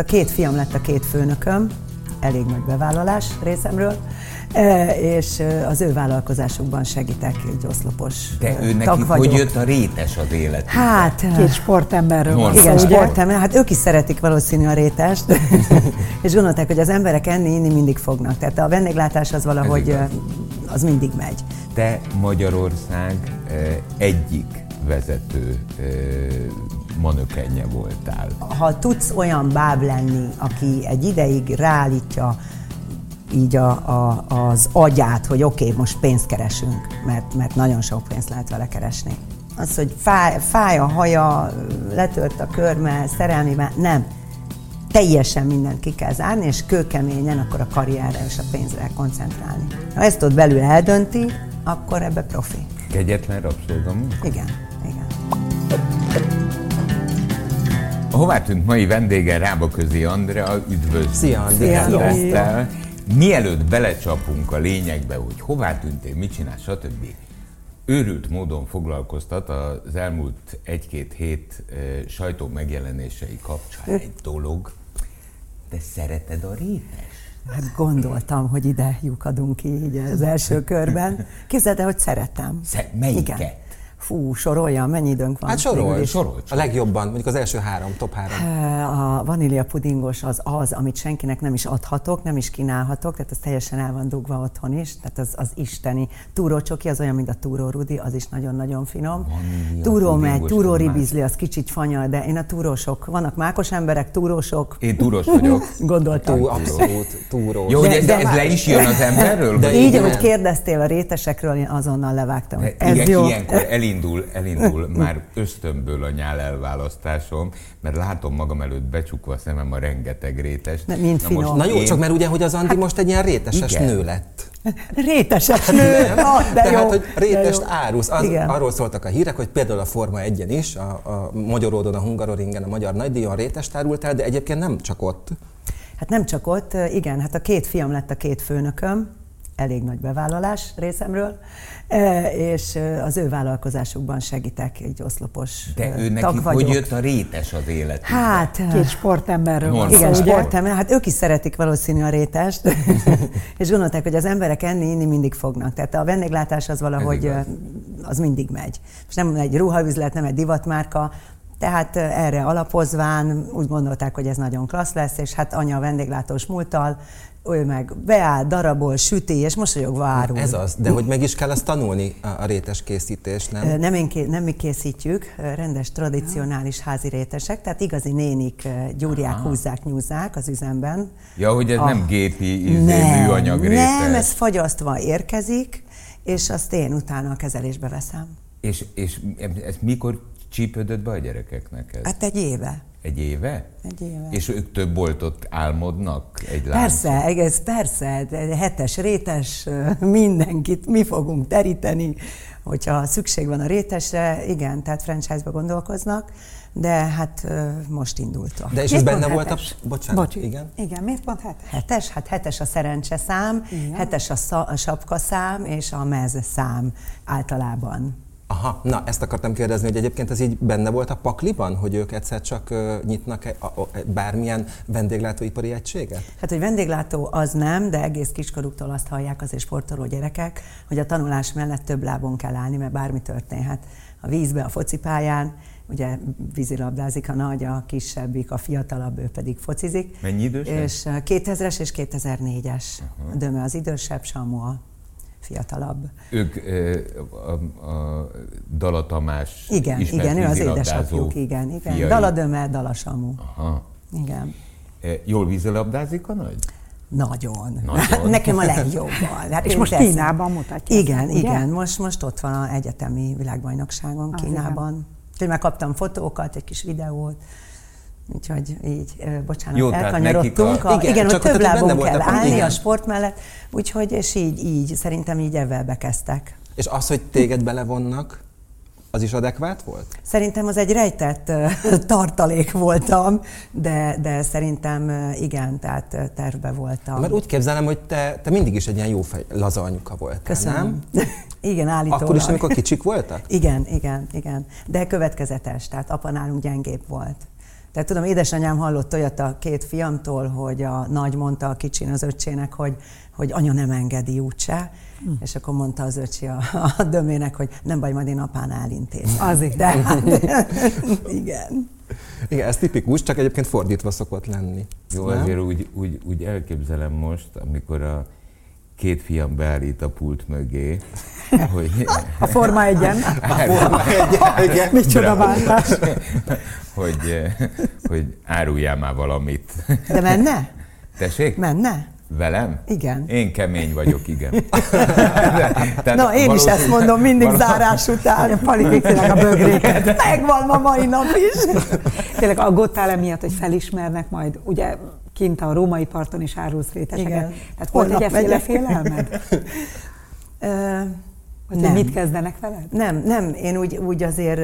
a két fiam lett a két főnököm, elég nagy bevállalás részemről, e, és e, az ő vállalkozásukban segítek egy oszlopos De e, ő tag neki hogy jött a rétes az élet? Hát, Két sportemberről van igen, sportember. Hát ők is szeretik valószínű a rétest, és gondolták, hogy az emberek enni, inni mindig fognak. Tehát a vendéglátás az valahogy az mindig megy. Te Magyarország egyik vezető manökenje voltál. Ha tudsz olyan báb lenni, aki egy ideig ráállítja így a, a, az agyát, hogy oké, okay, most pénzt keresünk, mert, mert nagyon sok pénzt lehet vele keresni. Az, hogy fáj, fáj a haja, letört a körme, szerelmében, nem. Teljesen mindent ki kell zárni, és kőkeményen akkor a karrierre és a pénzre koncentrálni. Ha ezt ott belül eldönti, akkor ebbe profi. Kegyetlen rabszolgamunka? Igen, A hová tűnt mai vendége Rábaközi Andrea, üdvözlő. Szia. Szeretettel. Mielőtt belecsapunk a lényegbe, hogy hová tűntél, mit csinálsz, stb. Őrült módon foglalkoztat az elmúlt egy-két hét e, sajtó megjelenései kapcsán egy dolog. De szereted a rétes? Hát gondoltam, hogy ide lyukadunk így az első körben. Képzeld el, hogy szeretem. Sze- melyiket? Igen. Fú, soroljam, mennyi időnk van? Hát sorol, Végül is. sorol. A legjobban, mondjuk az első három, top három. A vanília pudingos az az, amit senkinek nem is adhatok, nem is kínálhatok, tehát az teljesen el van dugva otthon is, tehát az, az isteni. Túró csoki az olyan, mint a túró rudi, az is nagyon-nagyon finom. Vanília Túró megy, túró ribizli, az kicsit fanyal, de én a túrósok, vannak mákos emberek, túrósok, Én túros vagyok. gondoltam. Túl, abszolút, túró. Jó, De- ez, de ez le is jön az emberről? De? Így, ahogy kérdeztél a rétesekről, én azonnal levágtam. De Ez igen, jó. ilyenkor elindul, elindul már ösztönből a nyál elválasztásom, mert látom magam előtt becsukva a szemem a rengeteg rétes. De mind finom. Na jó, én- csak mert ugye, hogy az Andi most egy ilyen réteses Igen. nő lett. Réteses nő, ah, de Tehát, jó. hogy rétest árulsz. Az, Igen. arról szóltak a hírek, hogy például a Forma 1 is, a, a Magyaródon, a Hungaroringen, a Magyar Nagydíjon rétest árultál, de egyébként nem csak ott. Hát nem csak ott, igen, hát a két fiam lett a két főnököm, elég nagy bevállalás részemről, e, és e, az ő vállalkozásukban segítek, egy oszlopos De e, ő neki tag vagyok. hogy jött a rétes az élet? Hát, e, Két sportemberről van igen, sportember, hát ők is szeretik valószínű a rétest, és gondolták, hogy az emberek enni, inni mindig fognak. Tehát a vendéglátás az valahogy, az mindig megy. Most nem egy ruhaüzlet, nem egy divatmárka, tehát erre alapozván úgy gondolták, hogy ez nagyon klassz lesz, és hát anya a vendéglátós múlttal, ő meg beáll, darabol, süti, és mosolyogva árul. Ez az. De hogy meg is kell ezt tanulni, a, rétes készítés, nem? Nem, én ké, nem mi készítjük, rendes, tradicionális házi rétesek, tehát igazi nénik gyúrják, húzzák, nyúzzák az üzemben. Ja, hogy ez A- nem gépi izé, műanyag rétes. nem, ez fagyasztva érkezik, és azt én utána a kezelésbe veszem. És, és ez mikor csípődött be a gyerekeknek ez? Hát egy éve. Egy éve? Egy éve. És ők több boltot álmodnak? Egy lánc? Persze, egész persze, hetes, rétes, mindenkit mi fogunk teríteni, hogyha szükség van a rétesre, igen, tehát franchise-ba gondolkoznak, de hát most indultak. De és ez benne volt a... Bocsánat, Bocsi. igen. Igen, miért pont hetes? Hetes? Hát hetes a szerencseszám, Igen. hetes a, szá- a sapkaszám és a mez szám általában. Aha, na ezt akartam kérdezni, hogy egyébként ez így benne volt a pakliban, hogy ők egyszer csak nyitnak a, bármilyen vendéglátóipari egységet? Hát, hogy vendéglátó az nem, de egész kiskoruktól azt hallják azért sportoló gyerekek, hogy a tanulás mellett több lábon kell állni, mert bármi történhet. A vízbe, a focipályán, ugye vízilabdázik a nagy, a kisebbik, a fiatalabb, ő pedig focizik. Mennyi idős És uh, 2000-es és 2004-es. A Döme az idősebb, Samu a fiatalabb. Ők ö, a, a Dala Tamás Igen, igen, ő az édesapjuk, igen, igen. fiai. Dala Döme, Dala Samu. Aha. Igen. E, Jól vízilabdázik a nagy? Nagyon. Nagyon. Nekem a legjobban. Hát És most. Kínában mutatja Igen, ezt, ugye? igen. Most, most ott van a egyetemi világbajnokságon Kínában. Úgyhogy már kaptam fotókat, egy kis videót. Úgyhogy így, bocsánat, Jó, elkanyarodtunk. a- A, Igen, igen, csak hogy több lábon kell állni igen. a sport mellett. Úgyhogy, és így, így, szerintem így ebben bekezdtek. És az, hogy téged belevonnak, az is adekvát volt? Szerintem az egy rejtett tartalék voltam, de, de szerintem igen, tehát ö, tervbe voltam. Mert úgy képzelem, hogy te, te mindig is egy ilyen jó fej, laza anyuka voltál, Köszönöm. nem? igen, állítólag. Akkor is, amikor kicsik voltak? Igen, igen, igen. De következetes, tehát apa nálunk gyengébb volt. Tehát tudom, édesanyám hallott olyat a két fiamtól, hogy a nagy mondta a kicsin az öccsének, hogy, hogy anya nem engedi úgyse, hm. és akkor mondta az öcsi a, a dömének, hogy nem baj, majd én apánál intézem. Azért. De, igen. Igen, ez tipikus, csak egyébként fordítva szokott lenni. Jó, nem? azért úgy, úgy, úgy elképzelem most, amikor a két fiam beállít a pult mögé, hogy... A Forma egyen. A Forma egyen, igen. Micsoda váltás. hogy, hogy áruljál már valamit. De menne? Tessék? Menne? Velem? Igen. Én kemény vagyok, igen. De, Na, én is ezt mondom mindig valós... zárás után. Pali a bögréket. Megvan ma mai nap is. Tényleg aggódtál emiatt, hogy felismernek majd, ugye kint a római parton is árulsz rétegeket. Igen. Tehát volt egy efféle félelmed? Hogy nem. mit kezdenek veled? Nem, nem. Én úgy, úgy azért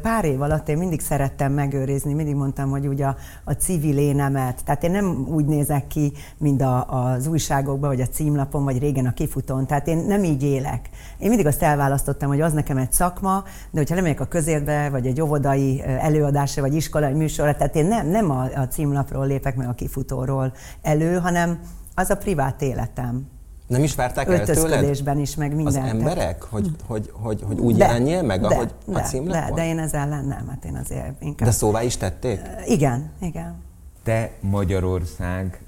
pár év alatt én mindig szerettem megőrizni, mindig mondtam, hogy úgy a, a civil énemet. Tehát én nem úgy nézek ki, mint a, az újságokban, vagy a címlapon, vagy régen a kifutón. Tehát én nem így élek. Én mindig azt elválasztottam, hogy az nekem egy szakma, de hogyha lemegyek a közérbe, vagy egy óvodai előadásra, vagy iskolai műsorra, tehát én nem, nem a, a címlapról lépek meg a kifutóról elő, hanem az a privát életem. Nem is várták el tőled? is, meg minden. Az emberek? Hogy, hogy, hogy, hogy úgy de, jelenjél meg, de, ahogy de, a címlapon? De, de én ezzel nem, hát én azért inkább... De szóvá is tették? Igen, igen. Te Magyarország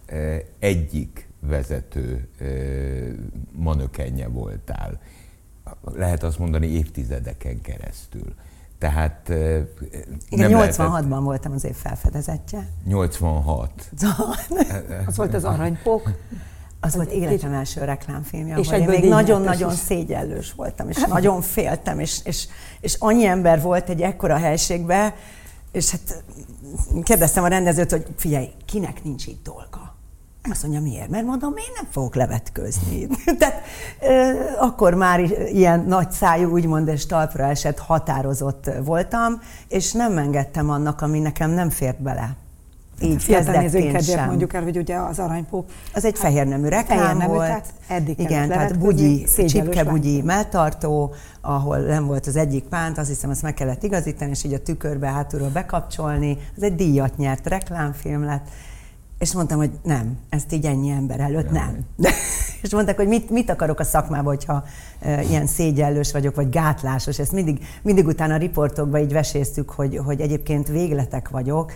egyik vezető manökenje voltál. Lehet azt mondani évtizedeken keresztül. Tehát Igen, 86-ban voltam az év felfedezetje. 86. az volt az aranypók. Az volt életem első reklámfilmje, és ahol én még nagyon-nagyon szégyellős voltam, és nagyon féltem, és, és, és annyi ember volt egy ekkora helységben, és hát kérdeztem a rendezőt, hogy figyelj, kinek nincs itt dolga? Azt mondja, miért? Mert mondom, én nem fogok levetkőzni. Tehát e, akkor már ilyen nagy szájú, úgymond, és talpra esett, határozott voltam, és nem engedtem annak, ami nekem nem fért bele így kezdetként sem. mondjuk el, hogy ugye az aranypók... Az egy hát, fehér nemű reklám fehér nemű, volt. Tehát eddig Igen, tehát bugyi, csipke bugyi melltartó, ahol nem volt az egyik pánt, azt hiszem, azt meg kellett igazítani, és így a tükörbe hátulról bekapcsolni. Ez egy díjat nyert reklámfilm lett. És mondtam, hogy nem, ezt így ennyi ember előtt nem. és mondták, hogy mit, mit akarok a szakmában, hogyha e, ilyen szégyellős vagyok, vagy gátlásos. Ezt mindig, mindig utána a riportokban így veséztük, hogy, hogy egyébként végletek vagyok,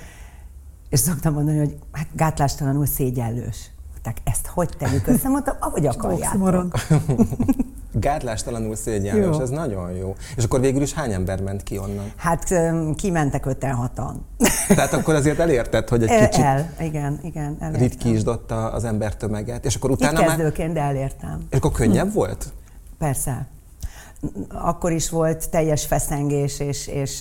és szoktam mondani, hogy hát gátlástalanul szégyellős. Tehát ezt hogy tegyük össze? Mondtam, ahogy akarjátok. Gátlástalanul szégyenlős, ez nagyon jó. És akkor végül is hány ember ment ki onnan? Hát kimentek öten hatan. Tehát akkor azért elérted, hogy egy kicsit El, igen, igen. Ritkísdott az embertömeget. És akkor utána Itt kezdőként, már... de elértem. És akkor könnyebb hm. volt? Persze akkor is volt teljes feszengés, és, és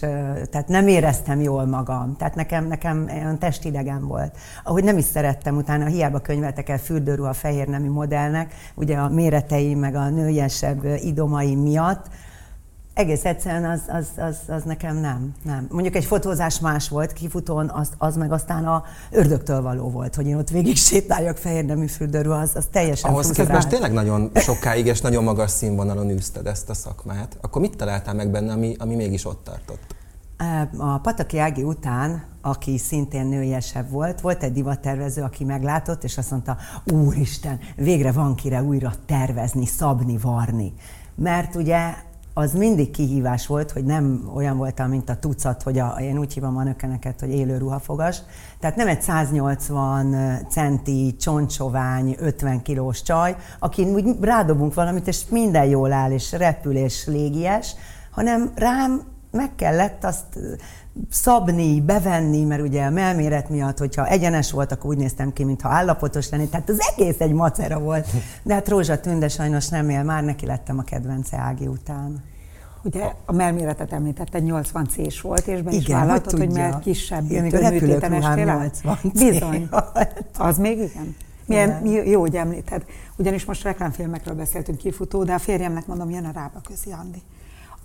tehát nem éreztem jól magam. Tehát nekem, nekem olyan testidegen volt. Ahogy nem is szerettem utána, hiába könyveltek el fürdőruha fehér nemű modellnek, ugye a méretei meg a nőiesebb idomai miatt, egész egyszerűen az, az, az, az nekem nem, nem. Mondjuk egy fotózás más volt, kifutón, az, az meg aztán a ördögtől való volt, hogy én ott végig sétáljak fehér nemű fürdőről, az, az teljesen Ahhoz képest tényleg nagyon sokáig és nagyon magas színvonalon űzted ezt a szakmát. Akkor mit találtál meg benne, ami, ami mégis ott tartott? A Pataki Ági után, aki szintén nőiesebb volt, volt egy divattervező, aki meglátott, és azt mondta, úristen, végre van kire újra tervezni, szabni, varni. Mert ugye az mindig kihívás volt, hogy nem olyan voltam, mint a tucat, hogy a, én úgy hívom a nökeneket, hogy élő ruhafogas. Tehát nem egy 180 centi, csontsovány, 50 kilós csaj, aki úgy rádobunk valamit, és minden jól áll, és repül, és légies, hanem rám meg kellett azt szabni, bevenni, mert ugye a melméret miatt, hogyha egyenes volt, akkor úgy néztem ki, mintha állapotos lenni. Tehát az egész egy macera volt. De hát Rózsa Tünde sajnos nem él, már neki lettem a kedvence Ági után. Ugye a melméretet említette, 80 c volt, és be is igen, vállaltad, hogy, hogy mert kisebb igen, műtéten estél Bizony. Az még igen. Milyen igen. jó, hogy említed. Ugyanis most reklámfilmekről beszéltünk kifutó, de a férjemnek mondom, jön a rába közi Andi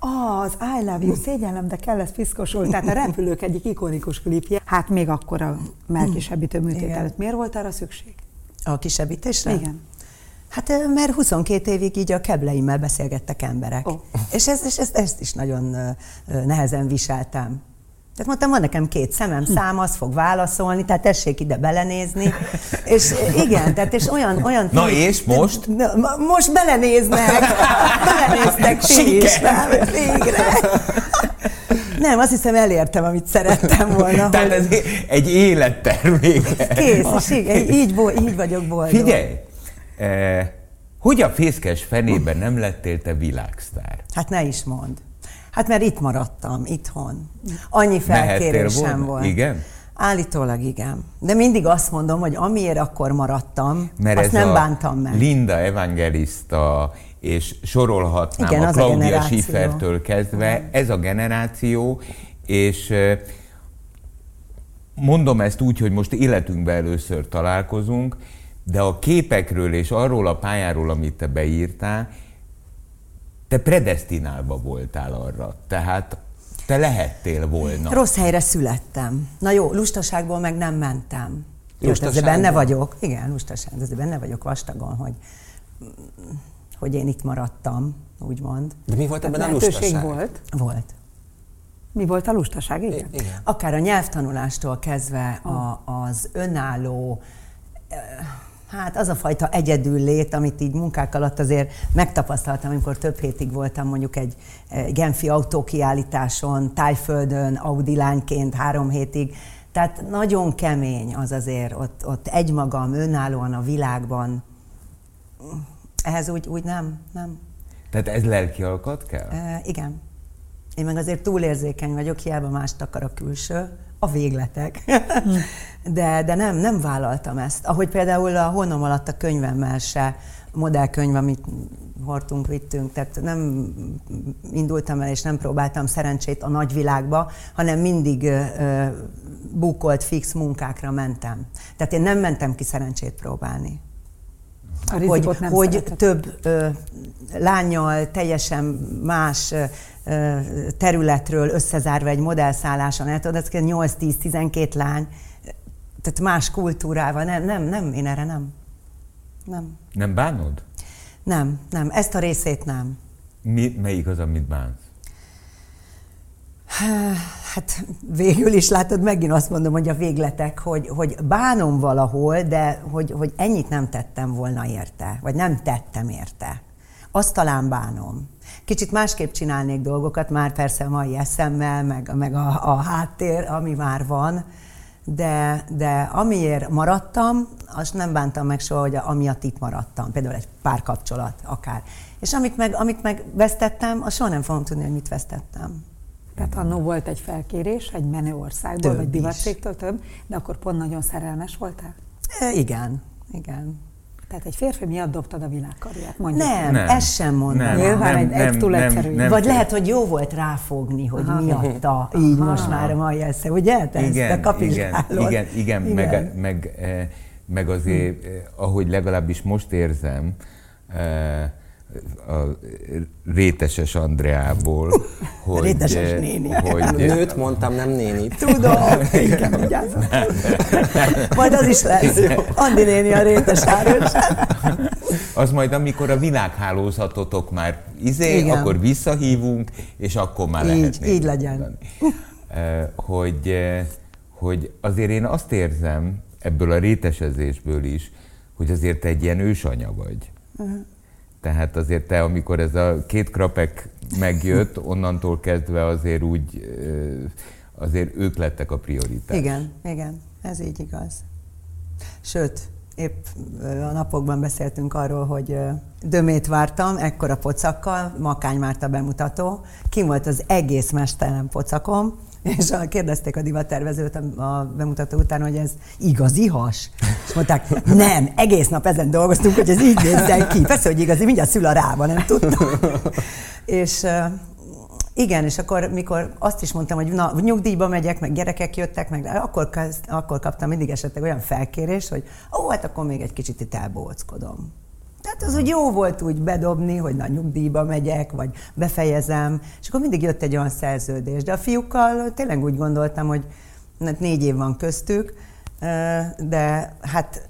az I love you, szégyellem, de kell ez piszkosul. Tehát a repülők egyik ikonikus klipje. Hát még akkor a melkisebbítő műtét előtt. Miért volt arra szükség? A kisebbítésre? Igen. Hát mert 22 évig így a kebleimmel beszélgettek emberek. Oh. És, ezt, és ezt, ezt is nagyon nehezen viseltem. Tehát mondtam, van nekem két szemem, szám, az fog válaszolni, tehát tessék ide belenézni. És igen, tehát és olyan... olyan Na és most? Na, most belenéznek. Belenéztek ti is. Végre. Nem, azt hiszem elértem, amit szerettem volna. Tehát hogy... ez egy élettermék. Kész, és így, így, így vagyok boldog. Figyelj! Eh, hogy a fészkes fenében nem lettél te világsztár? Hát ne is mond. Hát mert itt maradtam, itthon. Annyi felkérésem volt. Igen? Állítólag igen. De mindig azt mondom, hogy amiért akkor maradtam, Mert azt ez nem bántam meg. Linda evangelista, és sorolhatnám igen, a Claudia a Schiffertől kezdve, ez a generáció, és mondom ezt úgy, hogy most életünkben először találkozunk, de a képekről és arról a pályáról, amit te beírtál, te predestinálva voltál arra. Tehát te lehettél volna. Rossz helyre születtem. Na jó, lustaságból meg nem mentem. Lustaságból? benne vagyok. Igen, lustaság. Ezzel benne vagyok vastagon, hogy, hogy én itt maradtam, úgymond. De mi volt ebben a lustaság? volt? Volt. Mi volt a lustaság? Igen. I- igen. Akár a nyelvtanulástól kezdve a, az önálló Hát az a fajta egyedül lét, amit így munkák alatt azért megtapasztaltam, amikor több hétig voltam mondjuk egy Genfi autókiállításon, Tájföldön, Audi lányként három hétig. Tehát nagyon kemény az azért, ott, ott egymagam, önállóan a világban. Ehhez úgy, úgy nem, nem. Tehát ez lelki alkat kell? E, igen. Én meg azért túlérzékeny vagyok, hiába mást akar a külső, a végletek. de, de nem, nem vállaltam ezt. Ahogy például a Honom alatt a könyvemmel se, modellkönyv, amit hordtunk, vittünk, tehát nem indultam el és nem próbáltam szerencsét a nagyvilágba, hanem mindig ö, bukolt, fix munkákra mentem. Tehát én nem mentem ki szerencsét próbálni. A hogy, nem hogy több ö, lányjal teljesen más ö, területről összezárva egy modellszálláson el tudod, 8-10-12 lány, tehát más kultúrával, nem, nem, nem, én erre nem. Nem. Nem bánod? Nem, nem, ezt a részét nem. Mi, melyik az, amit bánsz? Hát végül is látod, megint azt mondom, hogy a végletek, hogy, hogy bánom valahol, de hogy, hogy ennyit nem tettem volna érte, vagy nem tettem érte. Azt talán bánom. Kicsit másképp csinálnék dolgokat, már persze a mai eszemmel, meg, meg a, a háttér, ami már van, de, de amiért maradtam, azt nem bántam meg soha, hogy amiatt itt maradtam. Például egy párkapcsolat, akár. És amit meg, amit meg vesztettem, azt soha nem fogom tudni, hogy mit vesztettem. Tehát annó volt egy felkérés egy menő országból, több vagy divatcégtől több, de akkor pont nagyon szerelmes voltál? E, igen, igen. Tehát egy férfi miatt dobtad a világkarriát, mondjuk. Nem, nem, ezt sem mondom. Nem, Nyilván nem, egy, egy túl nem, egyszerű. Nem, Vagy lehet, hogy jó volt ráfogni, hogy Aha. miatta, így Aha. most már a mai esze, ugye? Te igen, ezt igen, igen, igen, igen, meg, meg, eh, meg azért, hm. ahogy legalábbis most érzem, eh, a réteses Andreából, hogy... Réteses néni. Hogy, Nőt mondtam, nem néni. Tudom, igen, Majd az is lesz. Andi néni a rétes árus. Az majd, amikor a világhálózatotok már izé, igen. akkor visszahívunk, és akkor már így, lehet Így legyen. Mondani. Hogy, hogy azért én azt érzem, ebből a rétesezésből is, hogy azért egy ilyen ősanya vagy. Uh-huh. Tehát azért te, amikor ez a két krapek megjött, onnantól kezdve azért úgy, azért ők lettek a prioritás. Igen, igen, ez így igaz. Sőt, épp a napokban beszéltünk arról, hogy dömét vártam, ekkora pocakkal, Makány Márta bemutató, kim volt az egész mestelen pocakom, és a, kérdezték a divattervezőt a bemutató után, hogy ez igazi has? És mondták, nem, egész nap ezen dolgoztunk, hogy ez így nézzen ki. Persze, hogy igazi, mindjárt szül a rába, nem tudtam. és igen, és akkor, mikor azt is mondtam, hogy na, nyugdíjba megyek, meg gyerekek jöttek, meg akkor, akkor kaptam mindig esetleg olyan felkérést, hogy ó, hát akkor még egy kicsit itt elbóckodom. Tehát az úgy jó volt úgy bedobni, hogy na nyugdíjba megyek, vagy befejezem, és akkor mindig jött egy olyan szerződés. De a fiúkkal tényleg úgy gondoltam, hogy hát négy év van köztük, de hát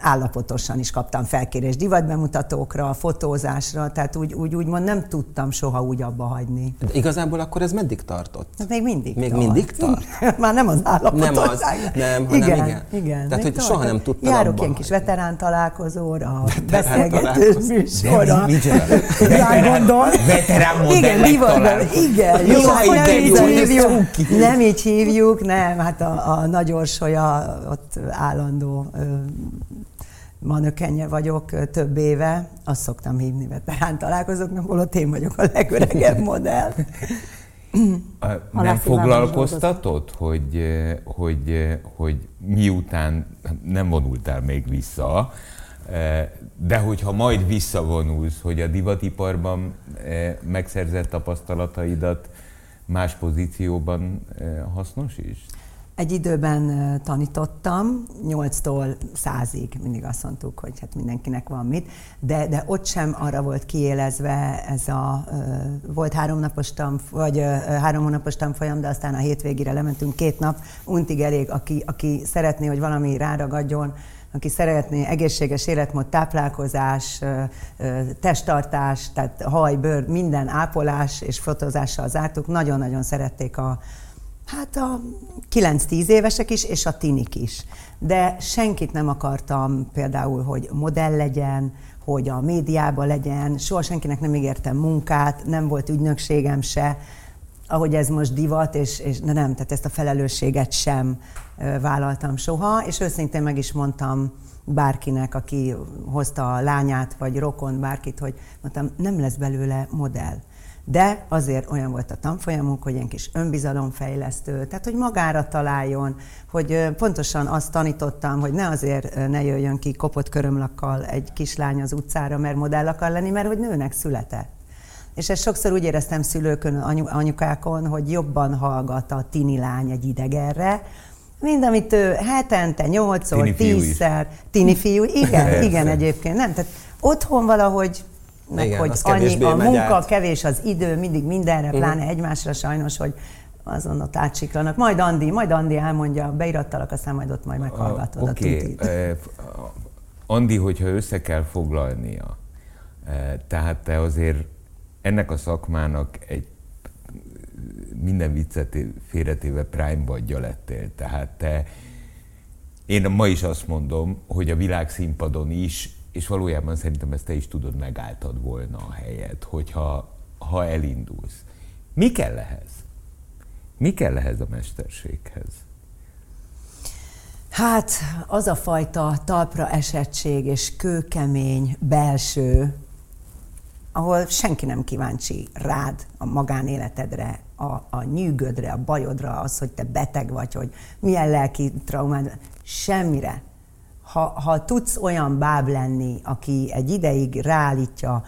állapotosan is kaptam felkérést divatbemutatókra, fotózásra, tehát úgy, úgy úgymond nem tudtam soha úgy abba hagyni. De igazából akkor ez meddig tartott? Hát még mindig Még tart. mindig tart? Már nem az állapotosság. Nem az, nem, hanem igen. igen. igen Tehát, hogy soha nem tudtad Járok abba ilyen kis hagyni. veterán találkozóra, beszélgető műsorra. Micsoda? Rá gondol. Veterán Igen, divatban, igen. Jó, nem de így hívjuk, nem így hívjuk, nem, hát a, a nagy orsolya ott állandó manökenje vagyok több éve, azt szoktam hívni veterán találkozóknak, holott én vagyok a legöregebb modell. A- Nem Laci foglalkoztatott, hogy, hogy, hogy miután nem vonultál még vissza, de hogyha majd visszavonulsz, hogy a divatiparban megszerzett tapasztalataidat más pozícióban hasznos is? Egy időben tanítottam, 8-tól 100-ig mindig azt mondtuk, hogy hát mindenkinek van mit, de, de ott sem arra volt kiélezve ez a, volt három napos tanf, vagy három hónapos tanfolyam, de aztán a hétvégére lementünk. Két nap, untig elég, aki, aki szeretné, hogy valami ráragadjon, aki szeretné egészséges életmód, táplálkozás, testtartás, tehát haj, bőr, minden ápolás és fotózással zártuk, nagyon-nagyon szerették a, Hát a 9-10 évesek is, és a tinik is. De senkit nem akartam például, hogy modell legyen, hogy a médiában legyen, soha senkinek nem ígértem munkát, nem volt ügynökségem se, ahogy ez most divat, és, és de nem, tehát ezt a felelősséget sem vállaltam soha, és őszintén meg is mondtam bárkinek, aki hozta a lányát, vagy rokon, bárkit, hogy mondtam, nem lesz belőle modell. De azért olyan volt a tanfolyamunk, hogy ilyen kis önbizalomfejlesztő, tehát hogy magára találjon, hogy pontosan azt tanítottam, hogy ne azért ne jöjjön ki kopott körömlakkal egy kislány az utcára, mert modell akar lenni, mert hogy nőnek született. És ezt sokszor úgy éreztem szülőkön, anyu, anyukákon, hogy jobban hallgat a tini lány egy idegenre, mint amit ő hetente, nyolcszor, Tini fiú is. tízszer, tini fiú, igen, igen egyébként, nem, tehát otthon valahogy, meg Igen, hogy annyi a munka, át. kevés az idő, mindig mindenre, pláne egymásra sajnos, hogy azon ott átsiklanak. Majd Andi, majd Andi elmondja, beirattalak, aztán majd ott majd meghallgatod a tutit. eh, a- Andi, hogyha össze kell foglalnia, eh, tehát te azért ennek a szakmának egy minden viccet félretéve prime vadja lettél. Tehát te, én ma is azt mondom, hogy a világszínpadon is, és valójában szerintem ezt te is tudod, megálltad volna a helyet, hogyha ha elindulsz. Mi kell ehhez? Mi kell ehhez a mesterséghez? Hát az a fajta talpra esettség és kőkemény belső, ahol senki nem kíváncsi rád, a magánéletedre, a, a nyűgödre, a bajodra, az, hogy te beteg vagy, hogy milyen lelki traumád, semmire. Ha, ha tudsz olyan báb lenni, aki egy ideig ráállítja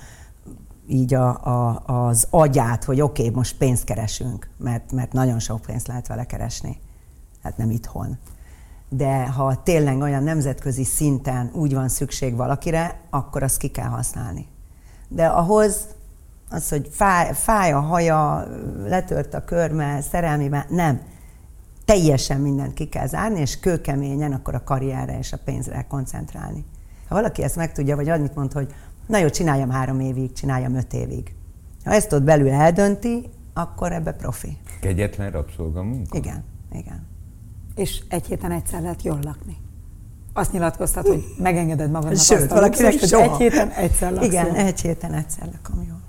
így a, a, az agyát, hogy oké, okay, most pénzt keresünk, mert, mert nagyon sok pénzt lehet vele keresni. Hát nem itthon. De ha tényleg olyan nemzetközi szinten úgy van szükség valakire, akkor azt ki kell használni. De ahhoz az, hogy fáj, fáj a haja, letört a körme, szerelmében, nem. Teljesen mindent ki kell zárni, és kőkeményen akkor a karrierre és a pénzre koncentrálni. Ha valaki ezt megtudja, vagy annyit mond, hogy na jó, csináljam három évig, csináljam öt évig. Ha ezt ott belül eldönti, akkor ebbe profi. Kegyetlen rabszolgamunka? Igen, igen. És egy héten egyszer lehet jól lakni. Azt nyilatkoztat, hogy megengeded magadnak Sőt, azt a valakinek luxust, soha. egy héten egyszer laksz Igen, jól. egy héten egyszer lakom jól.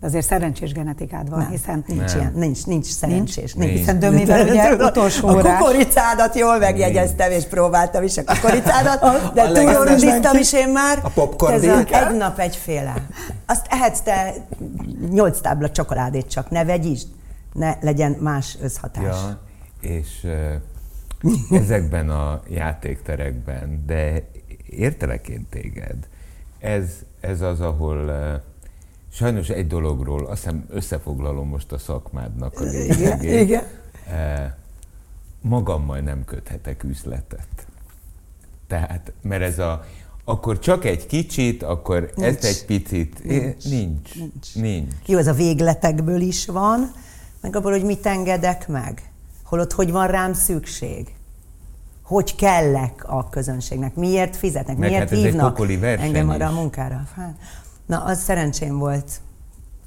De azért szerencsés genetikád van, Nem, hiszen nincs Nem. ilyen, nincs, nincs szerencsés. Nincs. Hiszen Dömivel ugye utolsó A órás. kukoricádat jól megjegyeztem, és próbáltam is a kukoricádat, de a túlorundiztam is én már. A popcorn a? Egy nap egyféle. Azt ehetsz te nyolc tábla csokoládét csak, ne vegyítsd, ne legyen más összhatás. Ja, és eh, ezekben a játékterekben, de értelek én téged, ez, ez az, ahol eh, sajnos egy dologról, azt hiszem összefoglalom most a szakmádnak a lényegét. igen. Eh, Magammal nem köthetek üzletet. Tehát, mert ez a, akkor csak egy kicsit, akkor Nincs. ezt egy picit, nincs, nincs, Nincs. nincs. Jó, ez a végletekből is van, meg abból, hogy mit engedek meg. Holott, hogy van rám szükség. hogy kellek a közönségnek, miért fizetnek, Meg miért hát hívnak engem arra a munkára. Hát, na, az szerencsém volt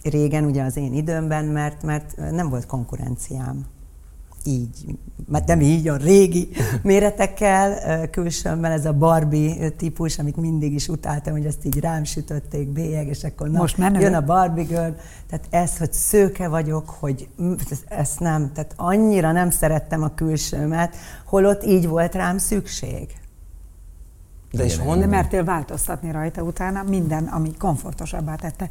régen, ugye az én időmben, mert, mert nem volt konkurenciám. Így, mert nem így, a régi méretekkel, külsőmben ez a Barbie típus, amit mindig is utáltam, hogy ezt így rám sütötték bélyeg, és akkor na, Most menő. jön a Barbie girl. Tehát ez, hogy szőke vagyok, hogy ezt nem, tehát annyira nem szerettem a külsőmet, holott így volt rám szükség. De és Igen, De honnan? mertél változtatni rajta utána minden, ami komfortosabbá tette.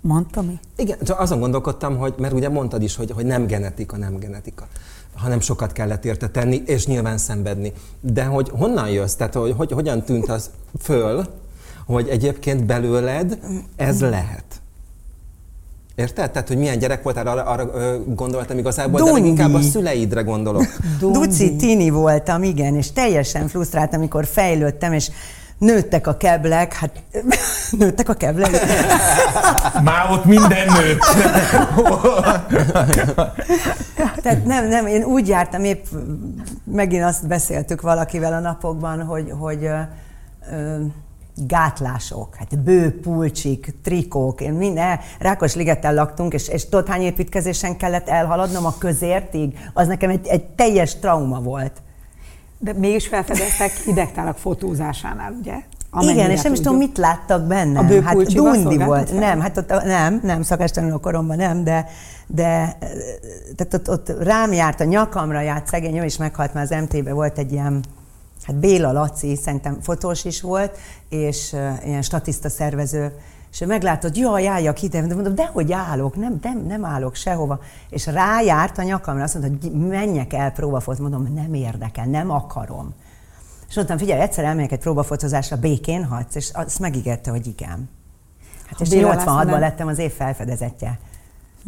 Mondta mi? Igen, csak azon gondolkodtam, hogy, mert ugye mondtad is, hogy, hogy nem genetika, nem genetika, hanem sokat kellett érte tenni, és nyilván szenvedni. De hogy honnan jössz? Tehát, hogy, hogy hogyan tűnt az föl, hogy egyébként belőled ez lehet? Érted? Tehát, hogy milyen gyerek voltál, arra, arra gondoltam igazából, de Dundi. leginkább a szüleidre gondolok. Duci tini voltam, igen, és teljesen frusztrált, amikor fejlődtem, és nőttek a keblek, hát nőttek a keblek. Már ott minden nőtt. Tehát nem, nem, én úgy jártam, épp megint azt beszéltük valakivel a napokban, hogy, hogy ö, ö, gátlások, hát bő, pulcsik, trikók, én minden, Rákosligeten laktunk, és, és tudod, hány építkezésen kellett elhaladnom a közértig, az nekem egy, egy teljes trauma volt. De mégis felfedeztek hidegtálak fotózásánál, ugye? Igen, és nem is tudom, mit láttak benne. A hát dundi volt. fel? Nem, hát ott nem, nem, szakástalanul koromban nem, de, de tehát ott, ott rám járt, a nyakamra járt szegény, ő is meghalt már az MT-be, volt egy ilyen, hát Béla Laci, szerintem fotós is volt, és uh, ilyen statiszta szervező, és ő meglátod, jaj, álljak ide, de mondom, dehogy állok, nem, nem, nem állok sehova. És rájárt a nyakamra, azt mondta, hogy menjek el próbafot, mondom, nem érdekel, nem akarom. És mondtam, figyelj, egyszer elmegyek egy próbafotózásra, békén hadsz, és azt megígérte, hogy igen. Hát Ha és Béla lász, 86-ban nem? lettem az év felfedezetje.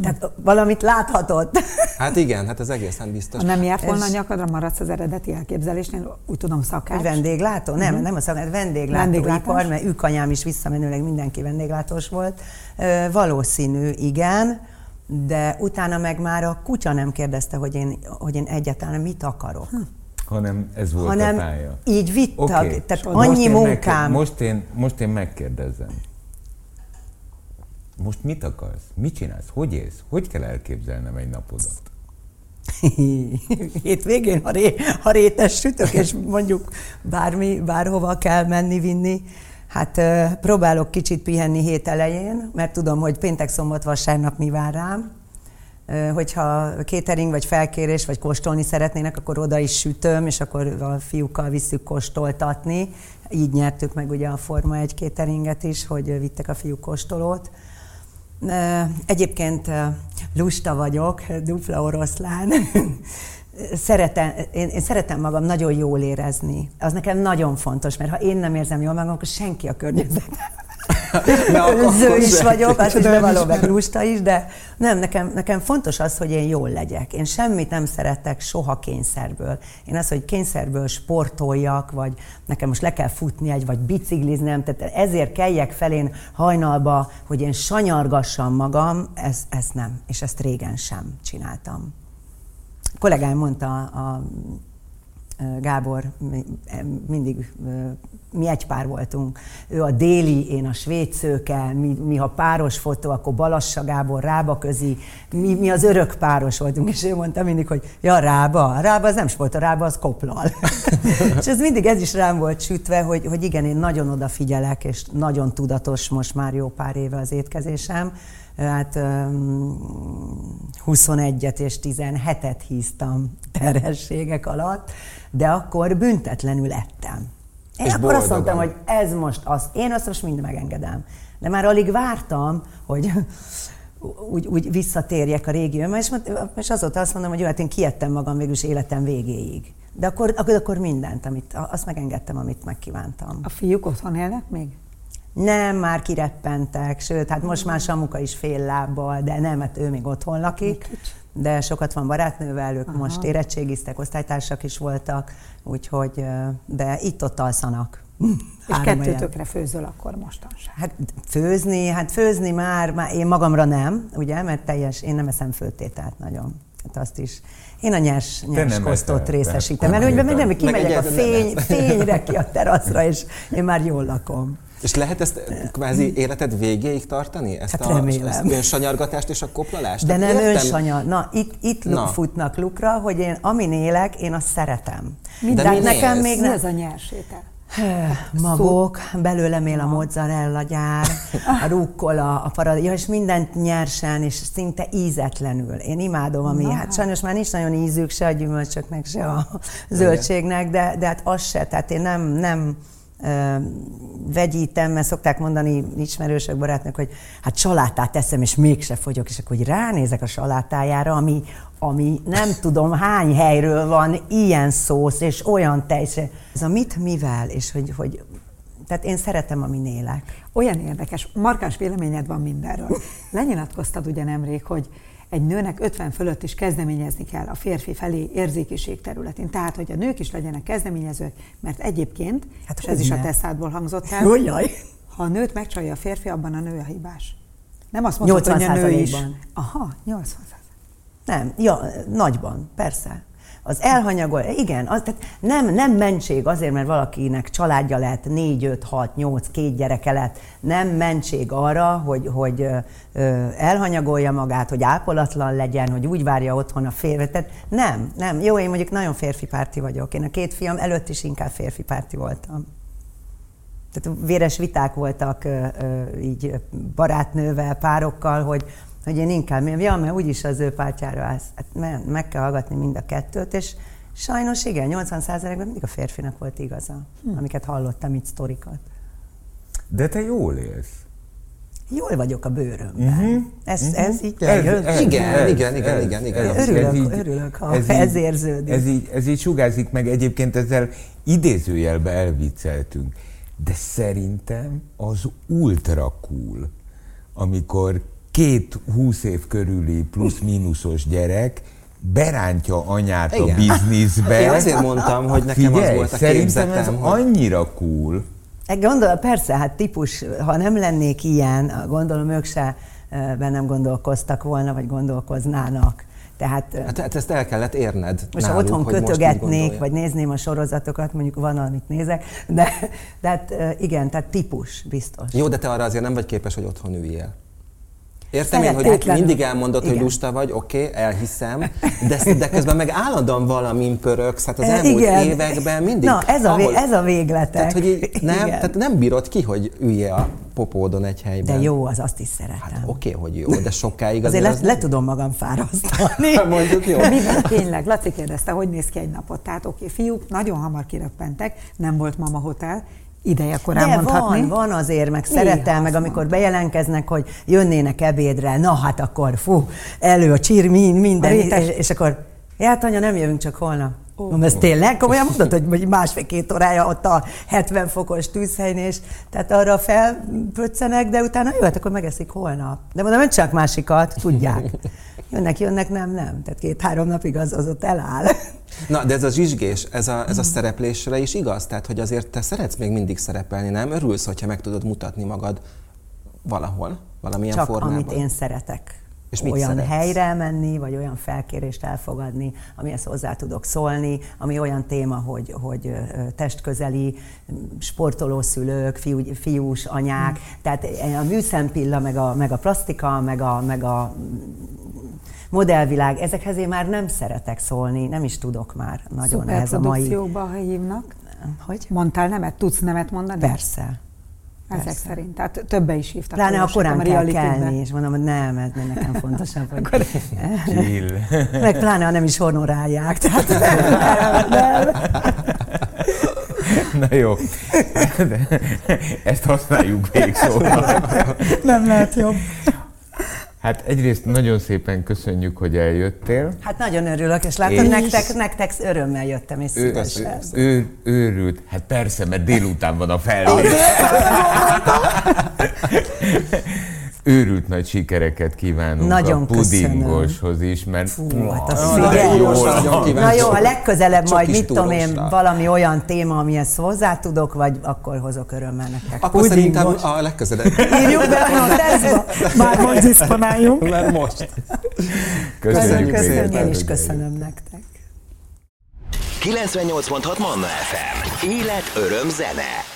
Tehát valamit láthatott. Hát igen, hát ez egészen biztos. Ha nem járt volna a És- nyakadra, maradsz az eredeti elképzelésnél, úgy tudom, szakács. vendéglátó? Nem, nem a szakmát, vendéglátóipar, Vendéglátás? mert ükanyám is visszamenőleg mindenki vendéglátós volt. Ö, valószínű, igen, de utána meg már a kutya nem kérdezte, hogy én, hogy én egyáltalán mit akarok. Hanem ez volt hanem a pálya. így vittak, Oké. tehát Most annyi én megke- munkám. Most én, most én megkérdezem. Most mit akarsz? Mit csinálsz? Hogy élsz? Hogy kell elképzelnem egy napodat? Hétvégén, ha, ré, ha rétes sütök, és mondjuk bármi, bárhova kell menni, vinni, hát próbálok kicsit pihenni hét elején, mert tudom, hogy péntek, szombat, vasárnap mi vár rám. Hogyha catering, vagy felkérés, vagy kóstolni szeretnének, akkor oda is sütöm, és akkor a fiúkkal visszük kóstoltatni. Így nyertük meg ugye a Forma 1 cateringet is, hogy vittek a fiúk kóstolót. Egyébként lusta vagyok, dupla oroszlán. Szeretem, én, én szeretem magam nagyon jól érezni. Az nekem nagyon fontos, mert ha én nem érzem jól magam, akkor senki a környezetemben. Önző is vagyok, azt is Tudom, bevallom, meg lusta is, de nem, nekem, nekem fontos az, hogy én jól legyek. Én semmit nem szeretek soha kényszerből. Én az, hogy kényszerből sportoljak, vagy nekem most le kell futni egy, vagy bicikliznem, tehát ezért keljek fel én hajnalba, hogy én sanyargassam magam, ez, ezt nem, és ezt régen sem csináltam. A kollégám mondta a Gábor, mi- mindig mi egy pár voltunk. Ő a déli, én a svéd szőke, mi, mi ha páros fotó, akkor Balassa Gábor, Rába közi, mi, mi az örök páros voltunk, és ő mondta mindig, hogy ja, Rába, Rába az nem sport, a Rába az koplal. és ez mindig ez is rám volt sütve, hogy, hogy igen, én nagyon odafigyelek, és nagyon tudatos most már jó pár éve az étkezésem. Hát öm, 21-et és 17-et híztam terhességek alatt, de akkor büntetlenül ettem. Én És akkor azt boldogan. mondtam, hogy ez most az, én azt most mind megengedem. De már alig vártam, hogy úgy, úgy visszatérjek a régiómba, és, mond- és azóta azt mondom, hogy jó, hát én kiettem magam végül is életem végéig. De akkor, akkor, akkor mindent, amit, azt megengedtem, amit megkívántam. A fiúk otthon élnek még? Nem, már kireppentek, sőt, hát most már Samuka is fél lábbal, de nem, hát ő még otthon lakik. De sokat van barátnővel, ők Aha. most érettségiztek, osztálytársak is voltak, úgyhogy, de itt-ott alszanak. És kettőtökre főzöl akkor mostanság. Hát főzni, hát főzni már, már én magamra nem, ugye, mert teljes, én nem eszem főtételt nagyon. Hát azt is. Én a nyers, nyers kosztot részesítem te előnyben, meg nem, kimegyek a fény, fényre ki a teraszra, és én már jól lakom. És lehet ezt kvázi életed végéig tartani? Ezt Hát a remélem. ezt önsanyargatást és a koplalást? De Tehát nem értem- önsanya. Na, itt, itt Na. Na. futnak lukra, hogy én amin élek, én azt szeretem. De Tehát mi nekem néz? még Mi nem... az a nyersétel? Magok, belőlem él a mozzarella gyár, a rukkola, a paradicsom, és mindent nyersen, és szinte ízetlenül. Én imádom, ami, Na. hát sajnos már nincs nagyon ízük, se a gyümölcsöknek, se a zöldségnek, de, de hát az se, tehát én nem, nem vegyítem, mert szokták mondani ismerősök, barátnak, hogy hát salátát teszem, és mégse fogyok, és akkor hogy ránézek a salátájára, ami, ami nem tudom hány helyről van ilyen szósz, és olyan tej, ez a mit mivel, és hogy, hogy tehát én szeretem, amin élek. Olyan érdekes, markáns véleményed van mindenről. Lenyilatkoztad ugye nemrég, hogy egy nőnek 50 fölött is kezdeményezni kell a férfi felé érzékiség területén. Tehát, hogy a nők is legyenek kezdeményezők, mert egyébként, hát és ez is a teszádból hangzott el, Jó, jaj. ha a nőt megcsalja a férfi, abban a nő a hibás. Nem azt mondod, hogy a nő is. 80%-ban. Aha, 80 Nem, ja, nagyban, persze. Az elhanyagol, igen, az, tehát nem, nem mentség azért, mert valakinek családja lett, 4, 5, 6, 8, két gyereke lett, nem mentség arra, hogy, hogy elhanyagolja magát, hogy ápolatlan legyen, hogy úgy várja otthon a férfi. Tehát nem, nem. Jó, én mondjuk nagyon férfi párti vagyok. Én a két fiam előtt is inkább férfi párti voltam. Tehát véres viták voltak így barátnővel, párokkal, hogy, hogy én inkább, ja, mert úgyis az ő pártjára állsz. Hát me- meg kell hallgatni mind a kettőt, és sajnos igen, 80%-ban mindig a férfinak volt igaza, hm. amiket hallottam itt sztorikat. De te jól élsz. Jól vagyok a bőrömben. Uh-huh. Ez, ez így Ez- lejön. ez- Igen, ez- igen, igen, ez- igen, igen. ez- Örülök, ez így- örülök, ha ez érződik. Ez így, ez így sugárzik meg, egyébként ezzel idézőjelbe elvicceltünk. De szerintem az ultra cool, amikor két húsz év körüli plusz-mínuszos gyerek berántja anyát Igen. a bizniszbe. Én azért mondtam, hogy nekem az Figyelj, volt a szerintem ez képzetem, hogy- annyira cool. Egy Gondol, persze, hát típus, ha nem lennék ilyen, gondolom ők se bennem gondolkoztak volna, vagy gondolkoznának. Tehát eh, Hát, hát ezt el kellett érned most náluk, otthon kötögetnék, vagy nézném a sorozatokat, mondjuk van, amit nézek, de, de hát igen, tehát típus biztos. Jó, de te arra azért nem vagy képes, hogy otthon üljél. Értem én, hogy Feltétlenül. mindig elmondod, hogy Igen. lusta vagy, oké, okay, elhiszem, de, de közben meg állandóan valamin pörögsz, hát az Eh, elmúlt igen. években mindig. Na, ez a, vé, ez a végletek. Tehát, hogy így nem, Igen. tehát nem bírod ki, hogy ülje a popódon egy De helyben. jó, az azt is szeretem. Hát oké, okay, hogy jó, de sokáig Azért le, az le tudom magam fárasztani. nem... Mondjuk jó. Mi van tényleg? Laci kérdezte, hogy néz ki egy napot. Tehát oké, fiúk nagyon hamar kiröppentek, nem volt mama hotel, ideje korán De mondhatni. van, van azért, meg szeretem, meg amikor bejelentkeznek, hogy jönnének ebédre, na hát akkor fú, elő a csirmin, minden, A és, és akkor, hát anya, nem jövünk csak holnap. Oh. Mondom, ez tényleg komolyan mondod, hogy- hogy másfél-két órája ott a 70 fokos tűzhelyén, és tehát arra felpöccenek, de utána jó, hát akkor megeszik holnap. De mondom, nem csak másikat, tudják. Jönnek, jönnek, nem, nem. Tehát két-három napig az, az ott eláll. Na, de ez a zsizsgés, ez a, ez a szereplésre is igaz? Tehát, hogy azért te szeretsz még mindig szerepelni, nem? Örülsz, hogyha meg tudod mutatni magad valahol, valamilyen Csak formában? amit én szeretek. És mit olyan szeretsz? helyre menni, vagy olyan felkérést elfogadni, amihez hozzá tudok szólni, ami olyan téma, hogy, hogy testközeli, sportolószülők, fiú, fiús anyák, tehát a műszempilla, meg a, meg a plastika, meg a, meg a modellvilág, ezekhez én már nem szeretek szólni, nem is tudok már nagyon ehhez a mai... Szuperprodukcióba, ha hívnak. Hogy? Mondtál nemet? Tudsz nemet mondani? Persze. Ezek persze. szerint. Tehát többe is hívtak. Pláne olvastam korán a kell kelni, és mondom, hogy nem, ez nekem fontosabb, hogy... Chill. Meg pláne, ha nem is honorálják. Tehát Na jó. De ezt használjuk végszóval. Nem lehet jobb. Hát egyrészt nagyon szépen köszönjük, hogy eljöttél. Hát nagyon örülök, és látom, És- nektek, nektek örömmel jöttem, és Ő, szívesen. ő, őrült, hát persze, mert délután van a felvét. Őrült nagy sikereket kívánunk Nagyon a pudingoshoz is, mert Fú, hát az figyelj. kíváncsi Na jó, vagyok. legközelebb Csak majd, mit tudom én, valami olyan téma, amihez hozzá tudok, vagy akkor hozok örömmel nektek. Akkor Pudingos. szerintem a legközelebb. Írjuk be a tesztbe. Már most diszponáljunk. Mert most. Köszönjük, Köszönjük, szépen, Én is köszönöm nektek. 98.6 Manna FM. Élet, öröm, zene.